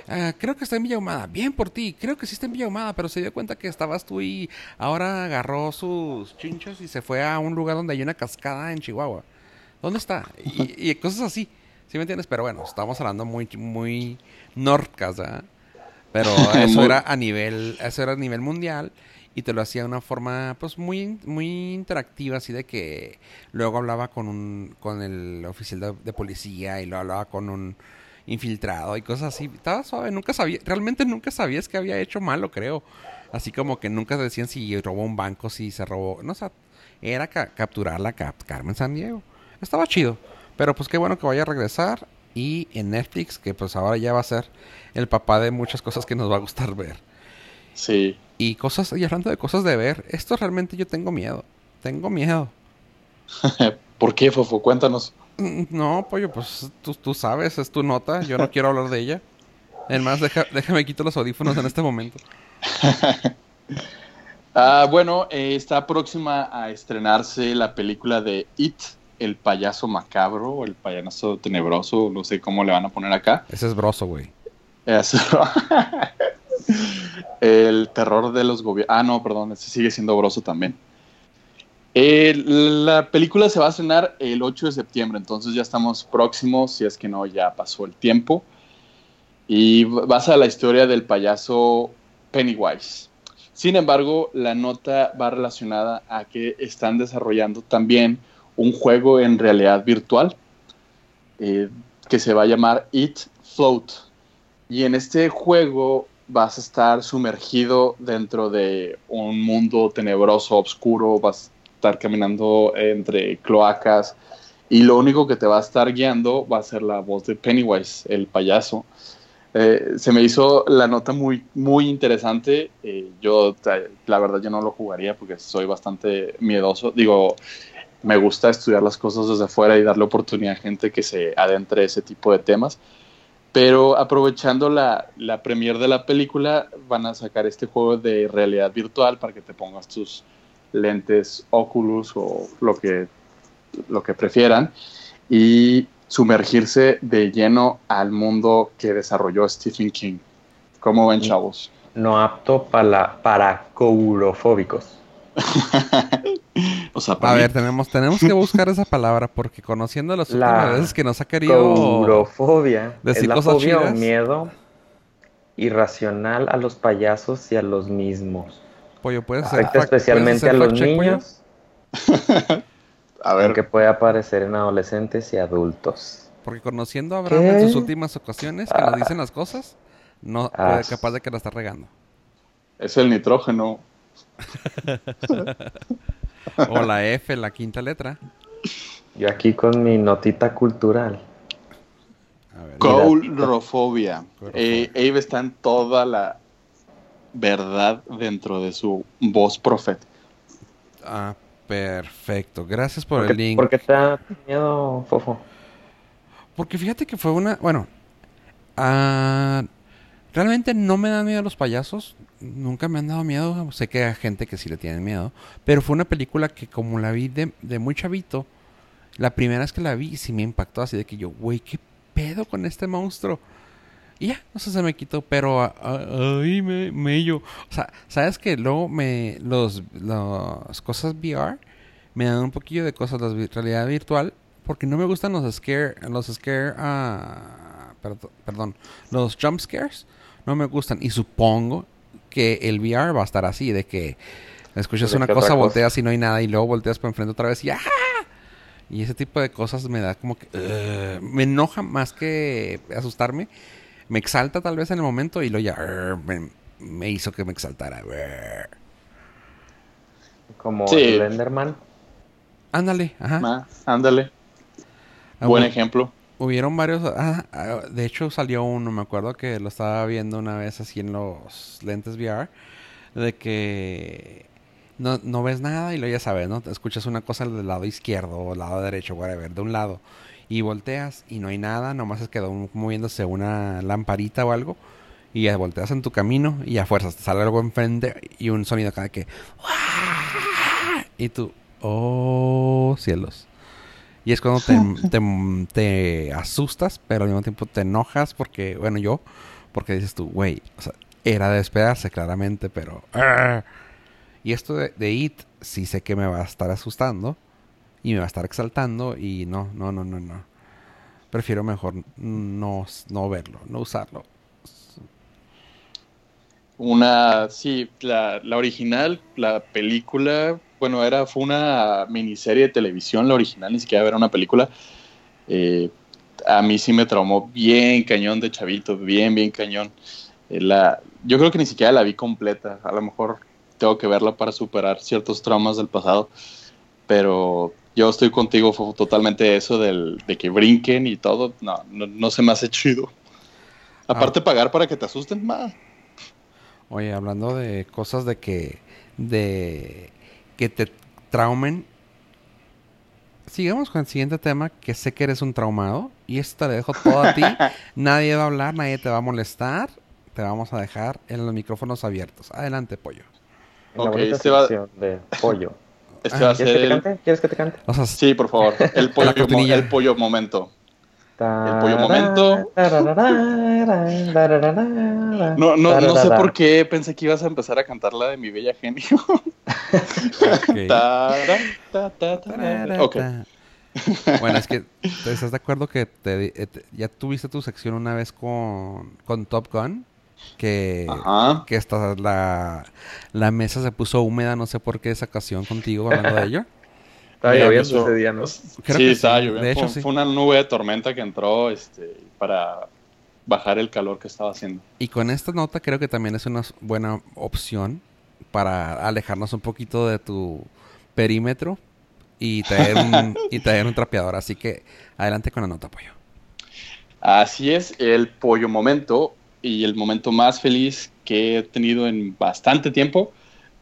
ah, creo que está en Villa Humada, bien por ti, creo que sí está en Villa Humada, pero se dio cuenta que estabas tú y ahora agarró sus chinchos y se fue a un lugar donde hay una cascada en Chihuahua. ¿Dónde está? Y, cosas así, ¿sí me entiendes? Pero bueno, estamos hablando muy, muy norcas, ¿verdad? Pero eso era a nivel, eso era a nivel mundial y te lo hacía de una forma pues muy muy interactiva así de que luego hablaba con un con el oficial de, policía y luego hablaba con un infiltrado y cosas así. Estaba suave nunca sabía realmente nunca sabías que había hecho malo creo. Así como que nunca decían si robó un banco si se robó no sé era capturar la Carmen San Diego. Estaba chido pero pues qué bueno que vaya a regresar y en Netflix que pues ahora ya va a ser el papá de muchas cosas que nos va a gustar ver. Sí y cosas, y hablando de cosas de ver, esto realmente yo tengo miedo. Tengo miedo. ¿Por qué, Fofo? Cuéntanos. Mm, no, pollo, pues tú, tú sabes, es tu nota, yo no quiero hablar de ella. Además, deja, déjame quito los audífonos en este momento. ah, bueno, eh, está próxima a estrenarse la película de It, el payaso macabro, o el payaso tenebroso, no sé cómo le van a poner acá. Ese es broso, güey. Eso. el terror de los gobiernos. Ah, no, perdón, ese sigue siendo broso también. la película se va a estrenar el 8 de septiembre, entonces ya estamos próximos, si es que no, ya pasó el tiempo. Y basa la historia del payaso Pennywise. Sin embargo, la nota va relacionada a que están desarrollando también un juego en realidad virtual eh, que se va a llamar It Float. Y en este juego vas a estar sumergido dentro de un mundo tenebroso, oscuro, vas a estar caminando entre cloacas y lo único que te va a estar guiando va a ser la voz de Pennywise, el payaso. Eh, se me hizo la nota muy, muy interesante. Eh, yo, la verdad, yo no lo jugaría porque soy bastante miedoso. Digo, me gusta estudiar las cosas desde afuera y darle oportunidad a gente que se adentre ese tipo de temas. Pero aprovechando la, la premier de la película, van a sacar este juego de realidad virtual para que te pongas tus lentes Oculus o lo que, lo que prefieran y sumergirse de lleno al mundo que desarrolló Stephen King. ¿Cómo ven, chavos? No apto para, para courofóbicos. a ver, tenemos, tenemos que buscar esa palabra porque conociendo las últimas veces que nos ha querido courofobia decir es la cosas fobia o miedo irracional a los payasos y a los mismos. Pollo, puede ser. Afecta especialmente a los niños. a ver. Que puede aparecer en adolescentes y adultos. Porque conociendo a Abraham en sus últimas ocasiones que nos dicen las cosas, no ah, puede capaz de que la está regando. Es el nitrógeno. o la F, la quinta letra. Yo aquí con mi notita cultural. Coulrofobia. Eh, está en toda la verdad dentro de su voz profética. Ah, perfecto. Gracias por el link. ¿Por qué te da miedo, Fofo? Porque fíjate que fue una. Bueno. Ah, realmente no me dan miedo los payasos nunca me han dado miedo. Sé que hay gente que sí le tiene miedo. Pero fue una película que como la vi de, muy chavito, la primera vez que la vi sí me impactó así de que yo, güey, ¿qué pedo con este monstruo? Y ya, no sé, se me quitó, pero ahí me, me yo. O sea, ¿sabes que Luego me, los, las cosas VR me dan un poquillo de cosas, la realidad virtual, porque no me gustan los scare, los scare, uh, perdón, los jump scares, no me gustan. Y supongo, que el VR va a estar así, de que escuchas una cosa, volteas y no hay nada y luego volteas para enfrente otra vez y ¡ah! Y ese tipo de cosas me da como que... me enoja más que asustarme. Me exalta tal vez en el momento y luego ya me, hizo que me exaltara. Como el Enderman. Ándale, ajá. Ah, ándale. Ah, Buen ejemplo hubieron varios. Ah, ah, de hecho, salió uno, me acuerdo que lo estaba viendo una vez así en los lentes VR. De que no, no ves nada y lo ya sabes, ¿no? Escuchas una cosa del lado izquierdo o lado derecho, whatever, de un lado. Y volteas y no hay nada, nomás es quedó moviéndose una lamparita o algo. Y volteas en tu camino y a fuerzas te sale algo enfrente y un sonido cada que... Y tú, oh cielos. Y es cuando te, te, te asustas, pero al mismo tiempo te enojas porque, bueno, yo, porque dices tú, güey, o sea, era de esperarse claramente, pero... Y esto de, de It, sí sé que me va a estar asustando y me va a estar exaltando y no, no, no, no, no. Prefiero mejor no, no verlo, no usarlo. Una, sí, la, la original, la película, bueno, era, fue una miniserie de televisión, la original, ni siquiera era una película. Eh, a mí sí me traumó bien cañón de chavito, bien, bien cañón. Eh, la, yo creo que ni siquiera la vi completa. A lo mejor tengo que verla para superar ciertos traumas del pasado. Pero yo estoy contigo, fue totalmente eso del, de que brinquen y todo. No, no, no se me hace chido. Aparte, pagar para que te asusten más. Oye, hablando de cosas de que. de. Que te traumen. Sigamos con el siguiente tema, que sé que eres un traumado. Y esto te lo dejo todo a ti. nadie va a hablar, nadie te va a molestar. Te vamos a dejar en los micrófonos abiertos. Adelante, pollo. En la Ok, bonita este va- de pollo. Este Ah, va a ¿Quieres ser que te el... cante? ¿Quieres que te cante? O sea, Sí, por favor. El pollo, el pollo momento. El pollo momento. No, No, no, sé por qué pensé que ibas a empezar a cantar la de mi bella genio. ok. Tara, ta, ta, ta. Ok. Bueno, es que ¿te estás de acuerdo que te, eh, te- ya tuviste tu sección una vez con, con Top Gun? Que, Ajá. que esta, la, la mesa se puso húmeda, no sé por qué esa ocasión contigo hablando de ello. Estaba lloviendo ese día, ¿no? Creo sí, que estaba sí. lloviendo. De hecho, fue, sí. fue una nube de tormenta que entró este, para bajar el calor que estaba haciendo. Y con esta nota creo que también es una buena opción para alejarnos un poquito de tu perímetro y traer un, y traer un trapeador. Así que adelante con la nota, pollo. Así es, el pollo momento y el momento más feliz que he tenido en bastante tiempo,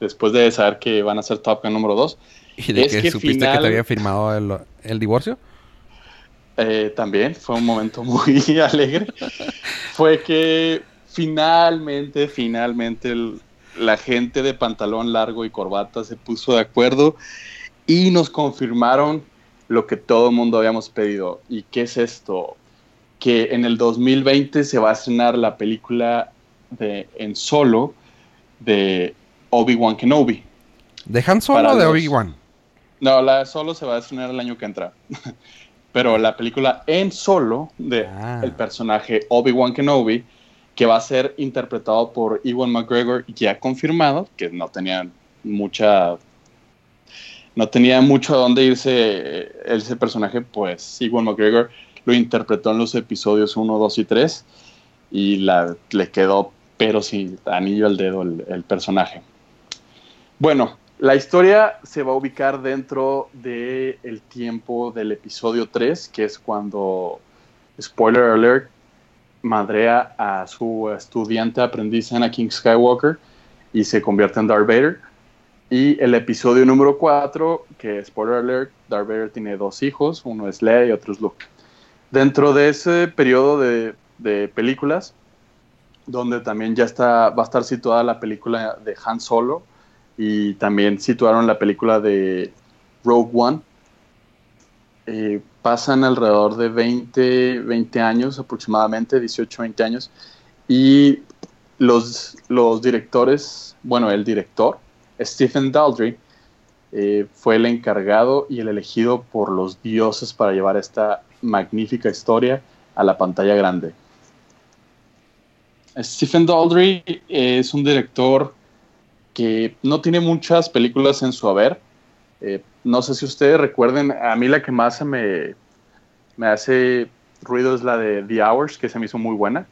después de saber que van a ser Top Gun número 2. ¿Y de Es que, que supiste que te había firmado el, el divorcio? Eh, también fue un momento muy alegre. Fue que finalmente, finalmente el- la gente de pantalón largo y corbata se puso de acuerdo y nos confirmaron lo que todo el mundo habíamos pedido. ¿Y qué es esto? Que en el 2020 se va a estrenar la película de en solo de Obi-Wan Kenobi. ¿Dejan solo Para de Obi-Wan? No, la solo se va a estrenar el año que entra. Pero la película en solo de Ah. el personaje Obi-Wan Kenobi, que va a ser interpretado por Ewan McGregor, ya confirmado, que no tenía mucha. No tenía mucho a dónde irse eh, ese personaje, pues Ewan McGregor lo interpretó en los episodios 1, 2 y 3 y la, le quedó, pero sin anillo al dedo, el, el personaje. Bueno, la historia se va a ubicar dentro del el tiempo del episodio 3, que es cuando, spoiler alert, madrea a su estudiante aprendiz Anakin Skywalker y se convierte en Darth Vader. Y el episodio número 4, que spoiler alert, Darth Vader tiene dos hijos, uno es Leia y otro es Luke. Dentro de ese periodo de, de películas, donde también ya está, va a estar situada la película de Han Solo, y también situaron la película de Rogue One. Eh, pasan alrededor de 20, 20 años aproximadamente, 18, 20 años, y los, los directores, bueno, el director, Stephen Daldry, eh, fue el encargado y el elegido por los dioses para llevar esta magnífica historia a la pantalla grande. Stephen Daldry es un director que no tiene muchas películas en su haber. Eh, no sé si ustedes recuerden, a mí la que más me, me hace ruido es la de The Hours, que se me hizo muy buena.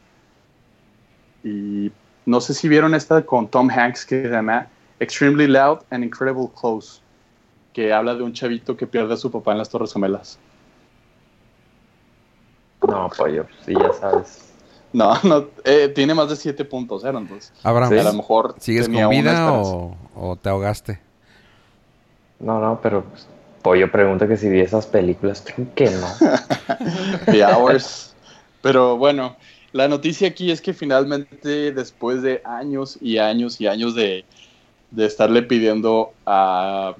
Y no sé si vieron esta con Tom Hanks que se llama Extremely Loud and Incredible Close, que habla de un chavito que pierde a su papá en las Torres Gemelas. No, pollo, sí, ya sabes. No, no, eh, tiene más de 7.0, entonces. Abraham, A lo mejor ¿sigues con vida o, o te ahogaste? No, no, pero pues, pollo pregunta que si vi esas películas. Creo que no. The Hours. Pero bueno, la noticia aquí es que finalmente, después de años y años y años de, de estarle pidiendo a,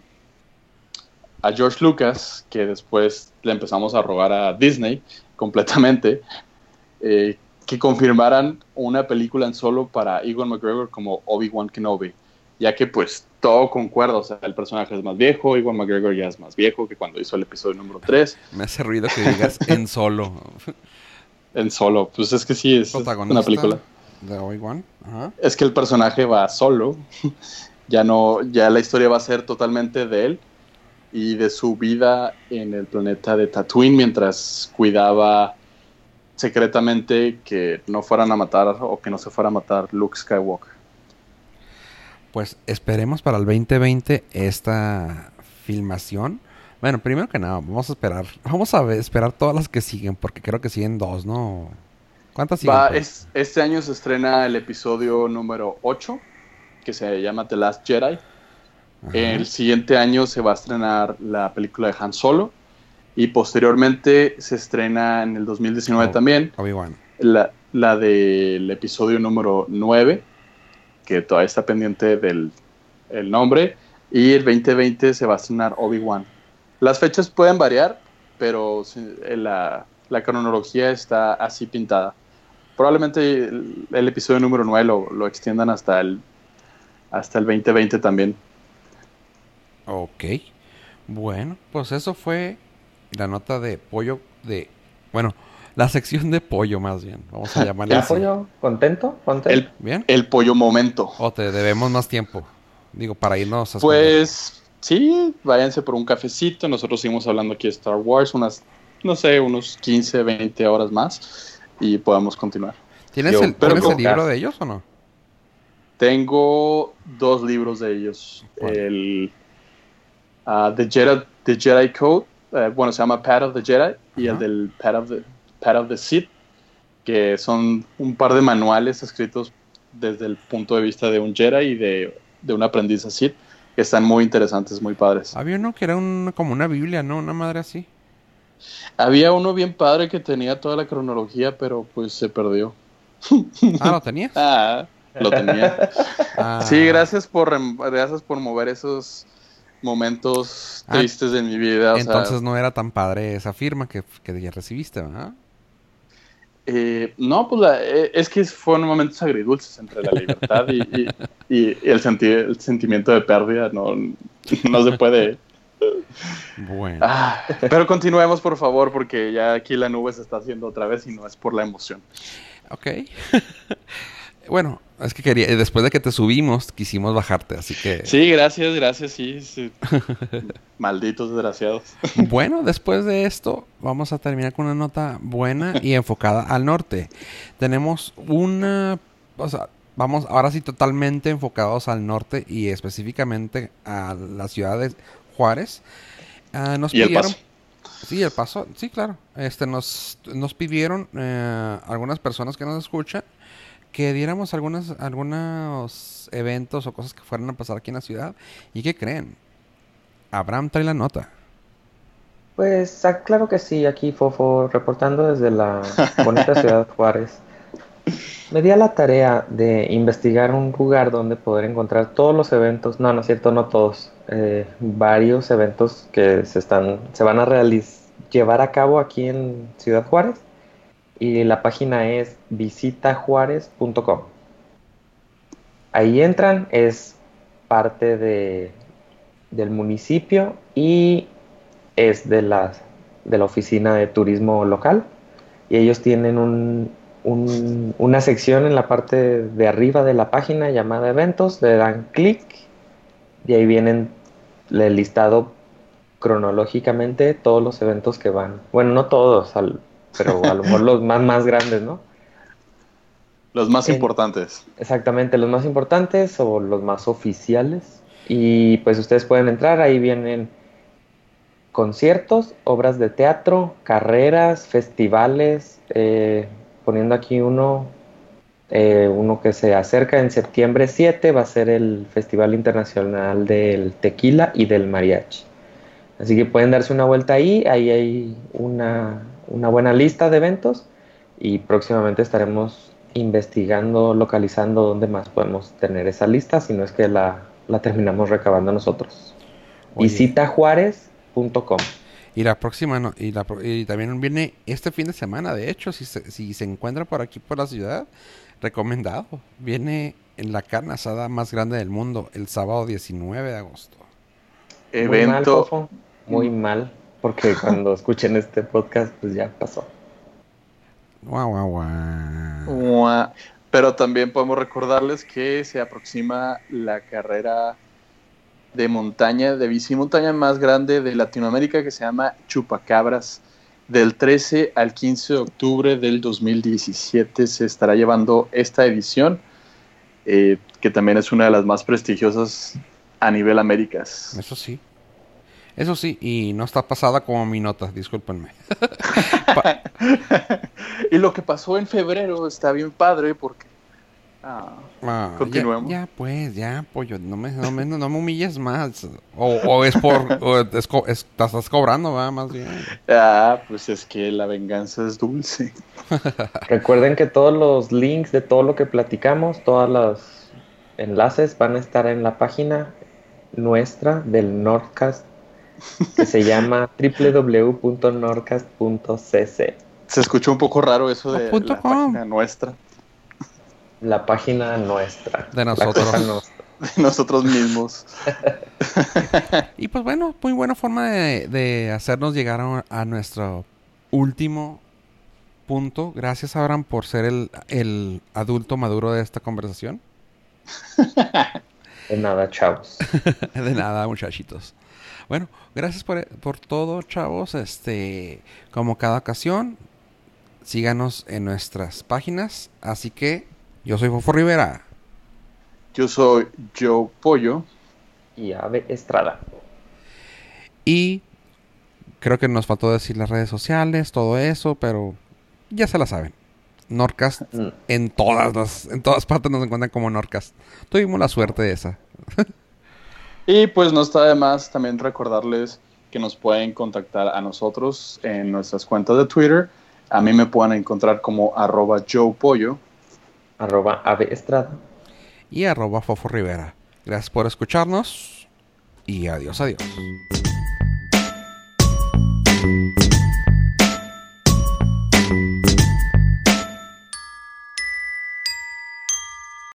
a George Lucas, que después le empezamos a rogar a Disney completamente, eh, que confirmaran una película en solo para Ewan McGregor como Obi-Wan Kenobi, ya que pues todo concuerda, o sea, el personaje es más viejo, Ewan McGregor ya es más viejo que cuando hizo el episodio número 3. Me hace ruido que digas en solo. en solo, pues es que sí, es una película. De Obi-Wan. Es que el personaje va solo, ya no, ya la historia va a ser totalmente de él y de su vida en el planeta de Tatooine mientras cuidaba secretamente que no fueran a matar o que no se fuera a matar Luke Skywalker. Pues esperemos para el 2020 esta filmación. Bueno, primero que nada, vamos a esperar. Vamos a esperar todas las que siguen, porque creo que siguen dos, ¿no? ¿Cuántas siguen? Pues? este año se estrena el episodio número 8, que se llama The Last Jedi. El siguiente año se va a estrenar la película de Han Solo. Y posteriormente se estrena en el 2019 también. La, la del episodio número 9, que todavía está pendiente del el nombre. Y el 2020 se va a estrenar Obi-Wan. Las fechas pueden variar, pero la, la, cronología está así pintada. Probablemente el, episodio número 9 lo, lo, extiendan hasta el, hasta el 2020 también. Ok. Bueno, pues eso fue la nota de pollo de... Bueno, la sección de pollo más bien. Vamos a llamarle ¿El pollo? ¿Contento? ¿Contento? El, ¿Bien? el pollo momento. O te debemos más tiempo. Digo, para irnos a... Pues sí, váyanse por un cafecito. Nosotros seguimos hablando aquí de Star Wars unas, no sé, unos 15, 20 horas más y podamos continuar. ¿Tienes, el, ¿tienes el libro de ellos o no? Tengo dos libros de ellos. El uh, the, Jedi, the Jedi Code eh, bueno, se llama Path of the Jedi y el del Path of the, Path of the Sith, que son un par de manuales escritos desde el punto de vista de un Jedi y de, de un aprendiz Sith, que están muy interesantes, muy padres. Había uno que era un, como una Biblia, ¿no? Una madre así. Había uno bien padre que tenía toda la cronología, pero pues se perdió. Ah, ¿lo tenías? ah, lo tenía. Ah. Sí, gracias por, gracias por mover esos momentos ah, tristes de mi vida. entonces no era tan padre esa firma que, que ya recibiste, ¿verdad? Eh, no, pues eh, es que fueron momentos agridulces entre la libertad y, el, el, sentimiento de pérdida. No, no se puede. Bueno. Ah, pero continuemos, por favor, porque ya aquí la nube se está haciendo otra vez y no es por la emoción. Ok. bueno, es que quería, después de que te subimos, quisimos bajarte, así que. Sí, gracias, gracias, sí. Malditos desgraciados. bueno, después de esto, vamos a terminar con una nota buena y enfocada al norte. Tenemos una. O sea, vamos ahora sí totalmente enfocados al norte y específicamente a la ciudad de Juárez. Ah, nos ¿Y el paso? Sí, el paso, sí, claro. Este, nos, nos pidieron eh, algunas personas que nos escuchan que diéramos algunas, algunos eventos o cosas que fueran a pasar aquí en la ciudad. ¿Y qué creen? Abraham trae la nota. Pues ah, claro que sí, aquí Fofo reportando desde la bonita ciudad Juárez. Me di a la tarea de investigar un lugar donde poder encontrar todos los eventos, no, no es cierto, no todos, eh, varios eventos que se están, se van a llevar a cabo aquí en Ciudad Juárez y la página es visitajuárez.com. Ahí entran, es parte de, del municipio y es de la, de la oficina de turismo local. Y ellos tienen un, una sección en la parte de arriba de la página llamada eventos, le dan clic y ahí vienen el listado cronológicamente todos los eventos que van. Bueno, no todos, al, pero a lo mejor los más, más grandes, ¿no? Los más importantes. Exactamente, los más importantes o los más oficiales. Y pues ustedes pueden entrar, ahí vienen conciertos, obras de teatro, carreras, festivales, eh, poniendo aquí uno, eh, uno que se acerca en septiembre 7, va a ser el Festival Internacional del Tequila y del Mariachi. Así que pueden darse una vuelta ahí, ahí hay una, una buena lista de eventos y próximamente estaremos investigando, localizando dónde más podemos tener esa lista, si no es que la, la terminamos recabando nosotros. Oye. Visita juárez.com. Y la próxima, no, y, la, y también viene este fin de semana, de hecho, si se, si se encuentra por aquí, por la ciudad, recomendado. Viene en la carne asada más grande del mundo, el sábado 19 de agosto. Muy mal, Evento. Muy mal, porque cuando escuchen este podcast, pues ya pasó. Guau, guau, guau. Pero también podemos recordarles que se aproxima la carrera de montaña, de bici montaña más grande de Latinoamérica que se llama Chupacabras. Del 13 al 15 de octubre del 2017 se estará llevando esta edición, eh, que también es una de las más prestigiosas a nivel Américas. Eso sí. Eso sí, y no está pasada como mi nota, discúlpenme. y lo que pasó en febrero está bien padre porque... ah, Ah, ya- Continuemos. Ya, pues, ya, pollo, no me, no me, no me humilles más. O, o es por, o es co- es- te estás cobrando, va, más bien. ah, pues es que la venganza es dulce. Recuerden que todos los links de todo lo que platicamos, todos los enlaces van a estar en la página nuestra del Nordcast que se llama www.nordcast.cc. Se escuchó un poco raro eso de la com. página nuestra, La página nuestra. De nosotros. nuestra. de nosotros mismos. Y pues bueno, muy buena forma de, de hacernos llegar a, a nuestro último punto. Gracias, Abraham, por ser el, el adulto maduro de esta conversación. De nada, chavos. De nada, muchachitos. Bueno, gracias por, por todo, chavos. Este, como cada ocasión, síganos en nuestras páginas. Así que yo soy Fofo Rivera. Yo soy Joe Pollo. Y Ave Estrada. Y creo que nos faltó decir las redes sociales, todo eso, pero ya se la saben. Norcast Mm, en todas las, en todas partes nos encuentran como Norcast. Tuvimos la suerte de esa. Y pues no está de más también recordarles que nos pueden contactar a nosotros en nuestras cuentas de Twitter. A mí me pueden encontrar como arroba Joe Pollo. Arroba Ave Estrada. Y arroba Fofo Rivera. Gracias por escucharnos. Y adiós, adiós.